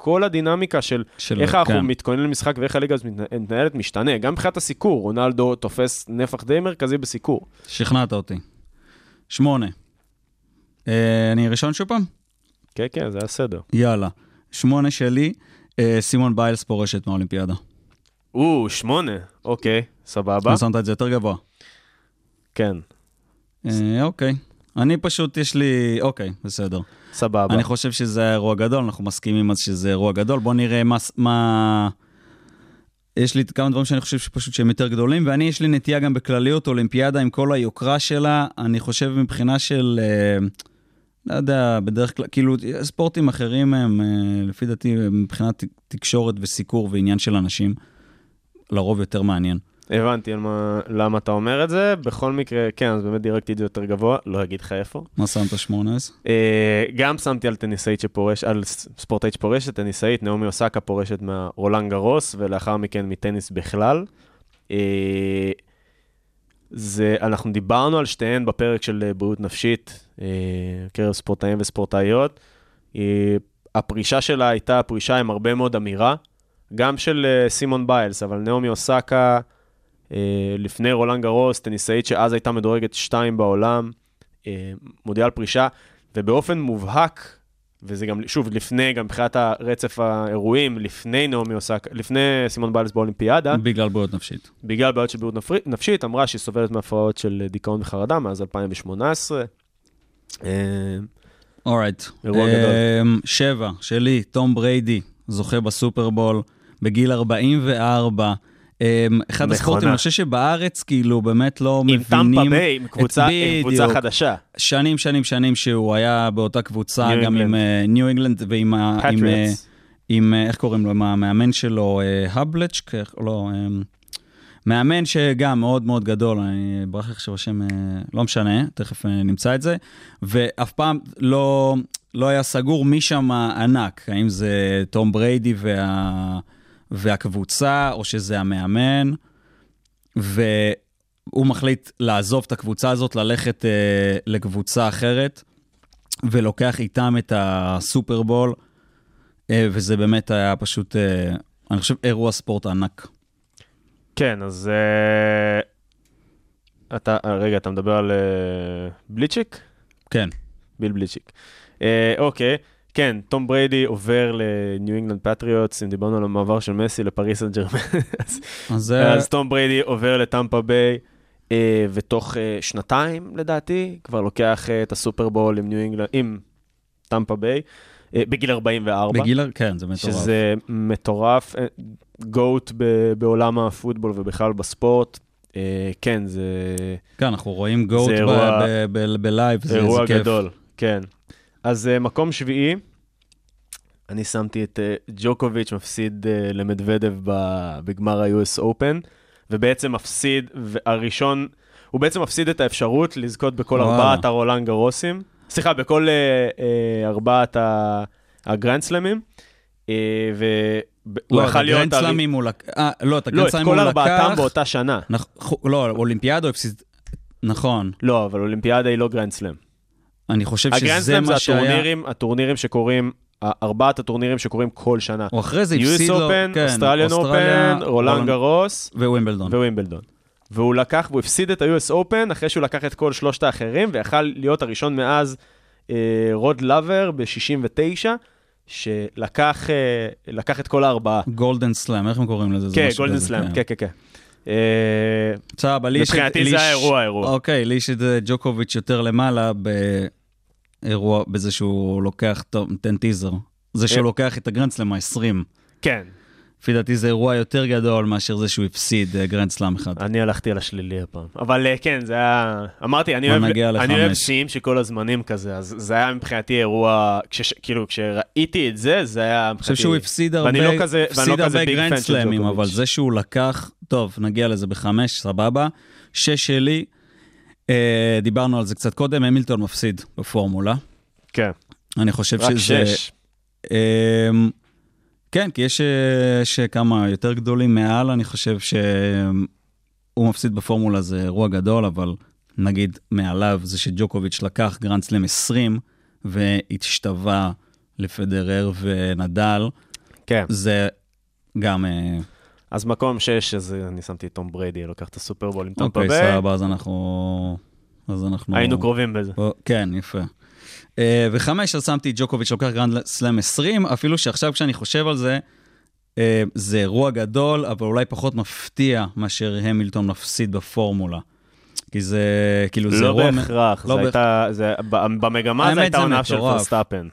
כל הדינמיקה של של- איך אנחנו כן. מתכוננים למשחק ואיך הליגה הזאת מתנ- מתנהלת משתנה. גם מבחינת הסיקור, רונלדו תופס נפח די מרכזי בסיקור. שכנעת אותי. שמונה. אה, אני ראשון שוב פעם? כן, כן, זה הסדר. יאללה. שמונה שלי, אה, סימון ביילס פורשת מהאולימפיאדה. או, שמונה, אוקיי, סבבה. שמת את זה יותר גבוה. כן, אה, אוקיי. אני פשוט, יש לי... אוקיי, בסדר. סבבה. אני חושב שזה היה אירוע גדול, אנחנו מסכימים אז שזה אירוע גדול. בוא נראה מה... מה... יש לי כמה דברים שאני חושב שפשוט שהם יותר גדולים, ואני, יש לי נטייה גם בכלליות, אולימפיאדה עם כל היוקרה שלה, אני חושב מבחינה של, אה, לא יודע, בדרך כלל, כאילו, ספורטים אחרים הם, אה, לפי דעתי, מבחינת תקשורת וסיקור ועניין של אנשים, לרוב יותר מעניין. הבנתי מה, למה אתה אומר את זה. בכל מקרה, כן, אז באמת דירקתי את זה יותר גבוה, לא אגיד לך איפה. מה שמת 18? אה, גם שמתי על טניסאית שפורש, על ספורטאית שפורשת, טניסאית, נעמי אוסקה פורשת מהרולנד גרוס, ולאחר מכן מטניס בכלל. אה, זה, אנחנו דיברנו על שתיהן בפרק של אה, בריאות נפשית, אה, קרב ספורטאים וספורטאיות. אה, הפרישה שלה הייתה פרישה עם הרבה מאוד אמירה, גם של סימון ביילס, אבל נעמי אוסקה, לפני רולנד גרוס, טניסאית שאז הייתה מדורגת 2 בעולם, אה, מודיעה על פרישה, ובאופן מובהק, וזה גם, שוב, לפני, גם מבחינת הרצף האירועים, לפני נעמי אוסקה, לפני סימון ביילס באולימפיאדה, בגלל בעיות נפשית. בגלל בעיות של בריאות נפשית, אמרה שהיא סובלת מהפרעות של דיכאון וחרדה מאז 2018. אה, אורייט. אירוע גדול. שבע, שלי, תום בריידי, זוכה בסופרבול, בגיל 44. אמ, אחד. הספורטים, אני חושב שבארץ כאילו באמת לא עם מבינים... טמפה ביי, עם קבוצה, עם קבוצה. חדשה. שנים, שנים, שנים שהוא היה באותה קבוצה, ניו גם עם אינגלנד. ניו אינגלנד ועם. עם, אה. עם, אה, איך קוראים לו, עם המאמן שלו, אה, הבלצ'ק, איך- לא, אמ, מאמן שגם מאוד מאוד גדול, אני ברח עכשיו השם, אה, לא משנה, תכף אה, נמצא את זה, ואף פעם לא, לא היה סגור מי שם ענק, האם זה תום בריידי וה, והקבוצה, או שזה המאמן, והוא מחליט לעזוב את הקבוצה הזאת, ללכת אה, לקבוצה אחרת, ולוקח איתם את הסופרבול, אה, וזה באמת היה פשוט, אה, אני חושב, אירוע ספורט ענק. כן, אז... אה, אתה, אה, רגע, אתה מדבר על אה, בליצ'יק? כן. ביל בליצ'יק. אה, אוקיי, כן, תום בריידי עובר לניו אינגלנד פטריוטס, אם דיברנו על המעבר של מסי לפריס סן ג'רמן, [LAUGHS] אז, תום בריידי עובר לטמפה ביי, אה, ותוך אה, שנתיים, לדעתי, כבר לוקח אה, את הסופרבול עם ניו אינגלנד, עם טמפה ביי, בגיל 44. בגיל... כן, זה מטורף. שזה מטורף, GOAT בעולם הפוטבול ובכלל בספורט. כן, זה כן, אנחנו רואים GOAT אירוע- ב- ב- ב- בלייב, זה אירוע. גדול, כן. אז אה, מקום שביעי, אני שמתי את אה, ג'וקוביץ' מפסיד אה, למדוודב ב- בגמר ה-US Open, ובעצם מפסיד, הראשון, הוא בעצם מפסיד את האפשרות לזכות בכל וואלה. ארבעת הרולנד גרוסים, סליחה, בכל אה, אה, ארבעת ה- הגרנד סלמים, אה, והוא לא, את יכל להיות... הגרנד הרי- סלמים הוא לקח... אה, לא, את לא, הגרנד את סלמים כל הוא ארבעתם לקח... באותה שנה. לא, אולימפיאדה הוא הפסיד... נכון. לא, אבל אולימפיאדה היא לא גרנד סלאם. אני חושב שזה זה מה שהיה... הטורנירים, הטורנירים שקורים, ארבעת הטורנירים שקורים כל שנה. הוא אחרי זה הפסיד לו... Open, כן, Australian Open, רולנד גרוס ווימבלדון. ווימבלדון. והוא לקח, והוא הפסיד את ה-US Open אחרי שהוא לקח את כל שלושת האחרים, ויכל להיות הראשון מאז אה, רוד לאבר ב-69, שלקח אה, את כל הארבעה. golden slam, איך הם קוראים לזה? זה כן, golden slam, כן, כן, כן. אה, לי יש... מבחינתי זה האירוע, האירוע. אוקיי, לי יש את אה, ג'וקוביץ' יותר למעלה באירוע, בזה שהוא לוקח, טוב, תן טיזר. זה שהוא אה. לוקח את הגרנדסלאם ה-20. כן, לפי דעתי זה אירוע יותר גדול מאשר זה שהוא הפסיד אה, גרנדסלאם אחד. אני הלכתי על השלילי הפעם. אבל אה, כן, זה היה... אמרתי, אני אוהב, אני. שיאים של כל הזמנים כזה, אז זה היה מבחינתי אירוע, כש, כאילו, כשראיתי את זה, זה היה אני מבחינתי... חושב שהוא הפסיד ואני הרבה, לא כזה- ואני לא הרבה גרנדסלאמים. אבל זה שהוא לקח, טוב, נגיע לזה בחמש, סבבה. שש שלי, דיברנו על זה קצת קודם, המילטון מפסיד בפורמולה. כן, אני חושב רק שזה... שש. אמ, כן, כי יש, אה, יש כמה יותר גדולים מעל, אני חושב שהוא מפסיד בפורמולה זה אירוע גדול, אבל נגיד מעליו זה שג'וקוביץ' לקח גרנד סלאם 20 והשתווה לפדרר ונדל. כן. זה גם... אה, אז מקום 6, אז אני שמתי את תום בריידי, לוקח את הסופרבול עם טמפה אוקיי, ביי. סבבה, אז אנחנו... אז אנחנו... היינו קרובים בזה. כן, יפה. אה, וחמש, אז שמתי ג'וקוביץ' לוקח גרנד סלאם 20, אפילו שעכשיו כשאני חושב על זה, אה, זה אירוע גדול, אבל אולי פחות מפתיע מאשר המילטון מפסיד בפורמולה. כי זה, כאילו, זה לא אירוע... בהכרח, לא זה ב- הייתה, זה- ב- במגמה זו הייתה זה עונה של. פרסטאפן.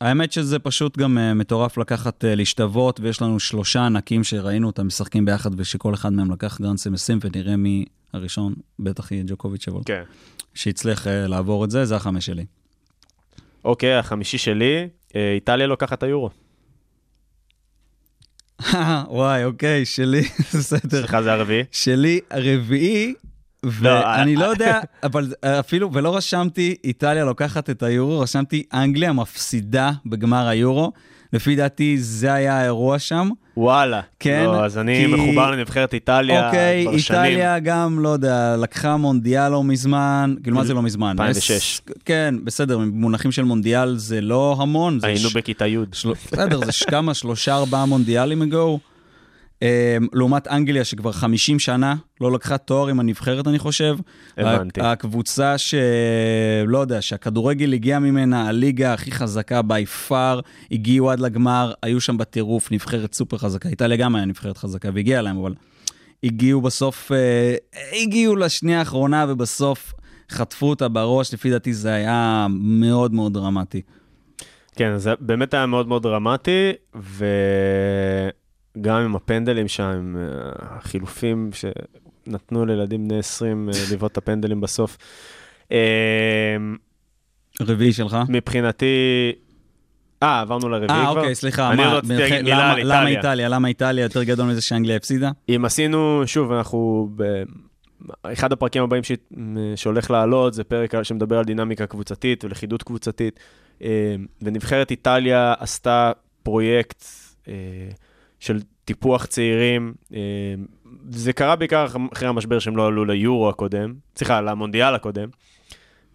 האמת שזה פשוט גם אה, מטורף לקחת, להשתוות, ויש לנו שלושה ענקים שראינו אותם משחקים ביחד, ושכל אחד מהם לקח גרנד 20, ונראה מי הראשון, בטח יהיה ג'וקוביץ', אבל כן. שהצליח אה, לעבור את זה, זה החמש שלי. אוקיי, החמישי שלי, אה, איטליה לוקחת את היורו. [LAUGHS] וואי, אוקיי, שלי, [LAUGHS] בסדר. סליחה, זה הרביעי. שלי הרביעי, לא, ואני אה, לא. יודע, אבל אפילו, ולא רשמתי איטליה לוקחת את היורו, רשמתי אנגליה מפסידה בגמר היורו. לפי דעתי זה היה האירוע שם. וואלה. כן, לא, אז אני כי- מחובר לנבחרת איטליה אוקיי, כבר שנים. איטליה גם, לא יודע, לקחה מונדיאל לא מזמן, כאילו מה זה לא מזמן? 2006. עש- כן, בסדר, במונחים של מונדיאל זה לא המון. היינו ש- בכיתה י'. של... בסדר, זה כמה, שלושה, ארבעה מונדיאלים אגו. Um, לעומת אנגליה, שכבר 50 שנה לא לקחה תואר עם הנבחרת, אני חושב. הבנתי. הקבוצה ש... לא יודע, שהכדורגל הגיע ממנה, הליגה הכי חזקה בי פאר, הגיעו עד לגמר, היו שם בטירוף, נבחרת סופר חזקה. איטליה גם היה נבחרת חזקה והגיעה להם, אבל הגיעו בסוף, uh, הגיעו לשנייה האחרונה ובסוף חטפו אותה בראש, לפי דעתי זה היה מאוד מאוד דרמטי. כן, זה באמת היה מאוד מאוד דרמטי, וגם עם הפנדלים שם, עם אה, החילופים שנתנו לילדים בני 20 אה, [LAUGHS] לבעוט את הפנדלים בסוף. אה, רביעי שלך? מבחינתי... אה, עברנו לרביעי אה, כבר? אוקיי, סליחה. אני רציתי בנח- להגיד מילה על למה איטליה. איטליה? למה איטליה יותר גדול מזה שאנגליה הפסידה? אם עשינו, שוב, אנחנו. אחד הפרקים הבאים ש... שהולך לעלות זה פרק שמדבר על דינמיקה קבוצתית ולכידות קבוצתית, אה, ונבחרת איטליה עשתה פרויקט אה, של טיפוח צעירים. אה, זה קרה בעיקר אחרי המשבר שהם לא עלו ליורו הקודם, סליחה, למונדיאל הקודם,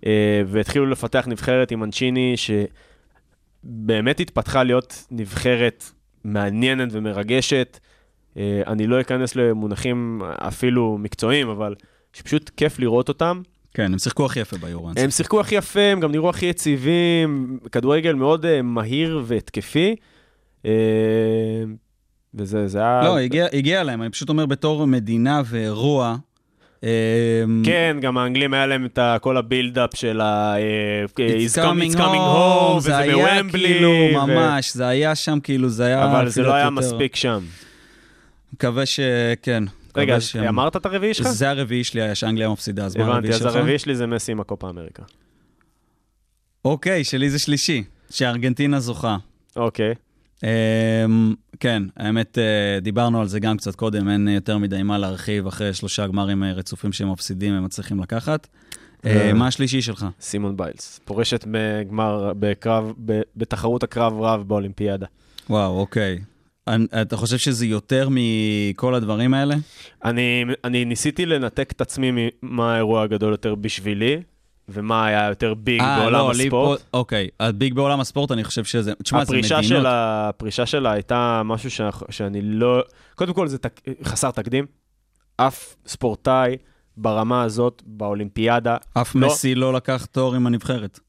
אה, והתחילו לפתח נבחרת עם מנצ'יני, שבאמת התפתחה להיות נבחרת מעניינת ומרגשת. אה, אני לא אכנס למונחים אפילו מקצועיים, אבל שפשוט כיף לראות אותם. כן, הם שיחקו הכי יפה ביורו. הם שיחקו הכי יפה, הם גם נראו הכי יציבים, כדורגל מאוד מהיר והתקפי. אה, וזה זה היה... לא, הגיע, הגיע להם, אני פשוט אומר בתור מדינה ואירוע. אמ, כן, גם האנגלים היה להם את כל הבילדאפ של ה... אה, It's It's coming home, וזה זה היה בוומבלי. כאילו, ממש, זה היה שם כאילו, זה היה... אבל זה לא היה מספיק שם. מקווה שכן. רגע, אז אמרת את הרביעי שלך? זה הרביעי שלי היה שאנגליה מפסידה, אז מה הבנתי, הרביעי אז שלך? הרביעי שלי זה מסי עם הקופה אמריקה. אוקיי, שלי זה שלישי, שארגנטינה זוכה. אוקיי. אמ, כן, האמת, אה, דיברנו על זה גם קצת קודם, אין יותר מדי מה להרחיב אחרי שלושה גמרים אה, רצופים שהם מפסידים, הם מצליחים לקחת. אה. מה השלישי שלך? סימון ביילס, פורשת בגמר, בקרב, בתחרות הקרב רב באולימפיאדה. וואו, אוקיי. אתה חושב שזה יותר מכל הדברים האלה? אני, אני ניסיתי לנתק את עצמי ממה האירוע הגדול יותר בשבילי, ומה היה יותר ביג אה, בעולם לא, הספורט. פה- אוקיי, הביג בעולם הספורט, אני חושב שזה... תשמע, זה מדינות... שלה, הפרישה שלה הייתה משהו ש, שאני לא... קודם כל זה תק, חסר תקדים. אף ספורטאי ברמה הזאת, באולימפיאדה, אף לא. מסי לא לקח תואר עם הנבחרת.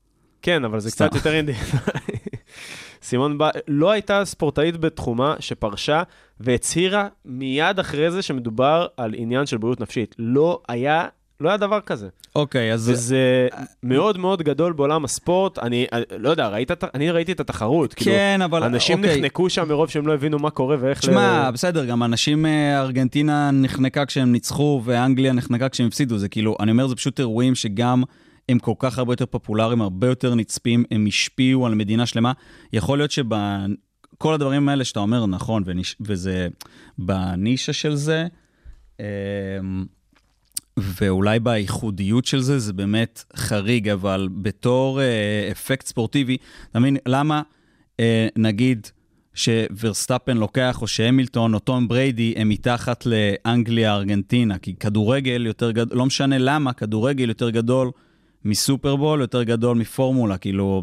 כן, אבל זה סתם. קצת יותר אינדיבידואלי. [LAUGHS] סימון ב... לא הייתה ספורטאית בתחומה שפרשה והצהירה מיד אחרי זה שמדובר על עניין של בריאות נפשית. לא היה, לא היה דבר כזה. אוקיי, אז... וזה מאוד מאוד גדול בעולם הספורט. אני אני לא יודע, ראית, אני ראיתי את התחרות. כאילו, כן, אבל... אנשים אוקיי. נחנקו שם מרוב שהם לא הבינו מה קורה ואיך... תשמע, בסדר, גם אנשים, אה, ארגנטינה נחנקה כשהם ניצחו, ואנגליה נחנקה כשהם הפסידו. זה כאילו, אני אומר, זה פשוט אירועים שגם הם כל כך הרבה יותר פופולריים, הרבה יותר נצפים, הם השפיעו על מדינה שלמה. יכול להיות שבכל הדברים האלה שאתה אומר, נכון, וניש, וזה בנישה של זה, אה, ואולי בייחודיות של זה, זה באמת חריג, אבל בתור אה, אפקט ספורטיבי, אתה מבין, למה אה, נגיד שוורסטאפן לוקח, או שהמילטון או תום בריידי הם מתחת לאנגליה, ארגנטינה, כי כדורגל יותר גדול, לא משנה למה, כדורגל יותר גדול מסופרבול, יותר גדול מפורמולה, כאילו,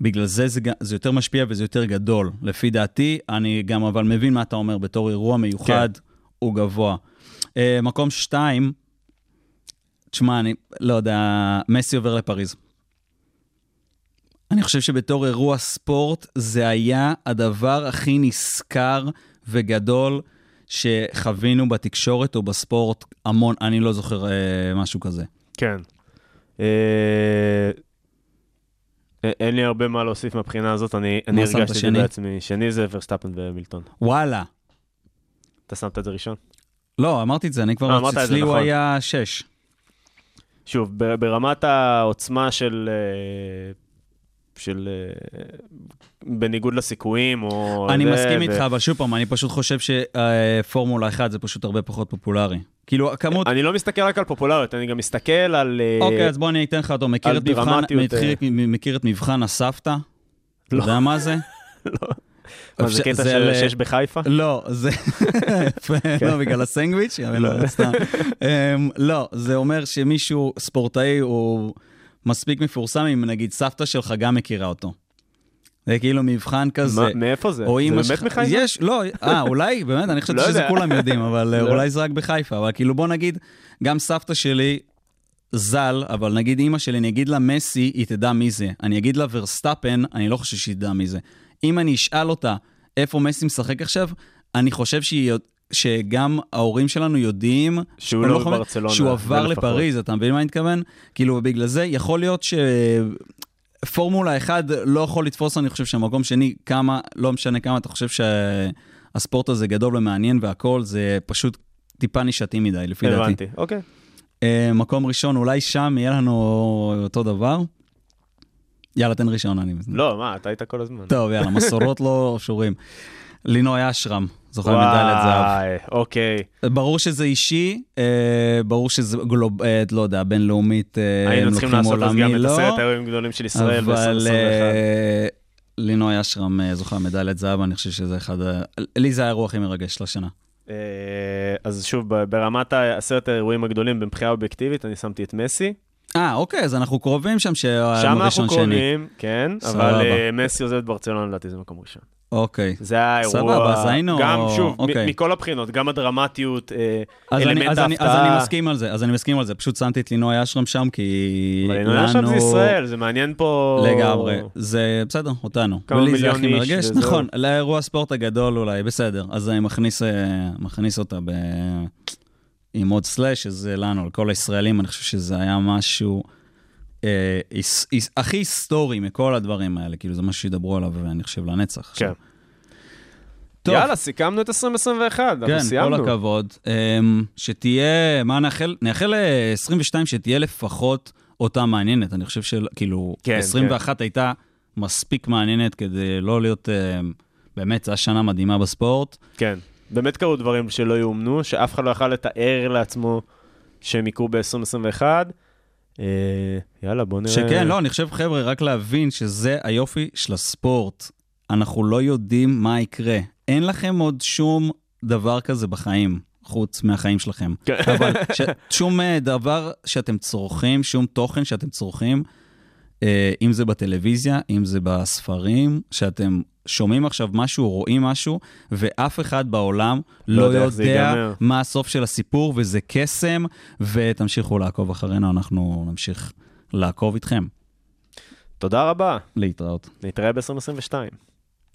בגלל זה זה, זה יותר משפיע וזה יותר גדול. לפי דעתי, אני גם אבל מבין מה אתה אומר, בתור אירוע מיוחד, כן. הוא גבוה. Uh, מקום שתיים, תשמע, אני לא יודע, מסי עובר לפריז. אני חושב שבתור אירוע ספורט, זה היה הדבר הכי נשכר וגדול שחווינו בתקשורת או בספורט המון, אני לא זוכר uh, משהו כזה. כן. אה, אה, אין לי הרבה מה להוסיף מהבחינה הזאת, אני אני הרגשתי את זה? בעצמי. שני זה ורסטאפן ומילטון. וואלה. אתה שמת את זה ראשון? לא, אמרתי את זה, אני כבר, אה, אמרת את זה, אצלי הוא נכון. היה שש. שוב, ברמת העוצמה של... אה, של... אה, בניגוד לסיכויים, או... אני זה, מסכים ו- איתך, אבל שוב פעם, אני פשוט חושב שפורמולה 1 זה פשוט הרבה פחות פופולרי. כאילו, הכמות... אני לא מסתכל רק על פופולריות, אני גם מסתכל על... אה, אוקיי, אז בוא אני אתן לך אותו. מכיר את מבחן- מכיר- מכיר את מבחן הסבתא? אתה לא. יודע מה זה? [LAUGHS] מה, זה קטע של- על- שיש בחיפה? לא, זה... יפה, לא, בגלל הסנגוויץ'? לא, סתם. אמ, לא, זה אומר שמישהו, ספורטאי, הוא מספיק מפורסם אם נגיד סבתא שלך גם מכירה אותו. זה כאילו מבחן כזה. מאיפה זה? או זה באמת מחיפה? יש, לא, אה, אולי, באמת, אני חשבתי לא שזה. כולם יודעים, אבל אה, לא. אולי זה רק בחיפה, אבל כאילו בוא נגיד, גם סבתא שלי ז"ל, אבל נגיד אימא שלי, אני אגיד לה מסי, היא תדע מי זה. אני אגיד לה ורסטאפן, אני לא חושב שהיא תדע מי זה. אם אני אשאל אותה איפה מסי משחק עכשיו, אני חושב שהיא... שגם ההורים שלנו יודעים שהוא לא בברצלונה, שהוא עבר. לפריז, אתה מבין מה אני מתכוון? כאילו, בגלל זה יכול להיות שפורמולה 1 לא יכול לתפוס, אני חושב שהמקום שני, כמה, לא משנה כמה אתה חושב שהספורט הזה גדול ומעניין והכל, זה פשוט טיפה נישתי מדי, לפי דעתי. הבנתי, אוקיי. אה, מקום ראשון, אולי שם יהיה לנו אותו דבר. יאללה, תן ראשון, אני מבין. לא, מה, אתה היית כל הזמן. טוב, יאללה, [LAUGHS] מסורות לא שורים. לינוי אשרם, זוכר מדליית זהב. וואי, אוקיי. ברור שזה אישי, אה, ברור שזה גלוב... אה, לא יודע, בינלאומית, אה, היינו הם צריכים לוקחים לעשות אז עולמי, גם את לא. עשרת האירועים הגדולים של ישראל אבל ב-2021. אה, לינוי אשרם אה, זוכה מדליית זהב, אני חושב שזה אחד ה... לי זה האירוע הכי מרגש של השנה. אה, אז שוב, ברמת עשרת האירועים הגדולים מבחינה אובייקטיבית, אני שמתי את מסי. אה, אוקיי, אז אנחנו קרובים שם שם אנחנו ראשון שני. קרובים, כן. אבל אה, מסי עוזב את ברצלונה, לדעתי זה מקום ראשון. אוקיי. זה האירוע, סבבה, אז היינו- גם שוב, אוקיי. מכל הבחינות, גם הדרמטיות, אז אלמנט אז, אני, אז ההפתעה. אני מסכים על זה, אז אני מסכים על זה. פשוט שמתי את לינוי אשרם שם, כי אבל אני עכשיו זה ישראל, זה מעניין פה... לגמרי, זה בסדר, אותנו. כמה מיליון איש מרגש. נכון, לאירוע הספורט הגדול אולי, בסדר. אז אני מכניס, אה, מכניס אותה ב... עם עוד סלאש, שזה לנו, לכל הישראלים, אני חושב שזה היה משהו אה, היס, היס, הכי היסטורי מכל הדברים האלה, כאילו זה משהו שידברו עליו, ואני חושב לנצח. כן. טוב, יאללה, סיכמנו את 2021, אנחנו כן, סיימנו. כל הכבוד. אמ, שתהיה, מה נאחל? נאחל ל-22 שתהיה לפחות אותה מעניינת. אני חושב שכאילו, כן, 21 הייתה מספיק מעניינת כדי לא להיות, אמ, באמת, זו הייתה שנה מדהימה בספורט. כן, באמת קרו דברים שלא יאומנו, שאף אחד לא יכל לתאר לעצמו שהם יקרו ב-2021. אה, יאללה, בוא נראה. שכן, לא, אני חושב, חבר'ה, רק להבין שזה היופי של הספורט. אנחנו לא יודעים מה יקרה. אין לכם עוד שום דבר כזה בחיים, חוץ מהחיים שלכם. כן. אבל ש... שום אה, דבר שאתם צורכים, שום תוכן שאתם צורכים, אם זה בטלוויזיה, אם זה בספרים, שאתם שומעים עכשיו משהו, רואים משהו, ואף אחד בעולם לא, יודע זה יודע ייגמר. מה הסוף של הסיפור, וזה קסם, ותמשיכו לעקוב אחרינו, אנחנו נמשיך לעקוב איתכם. תודה רבה, להתראות. נתראה ב-2022.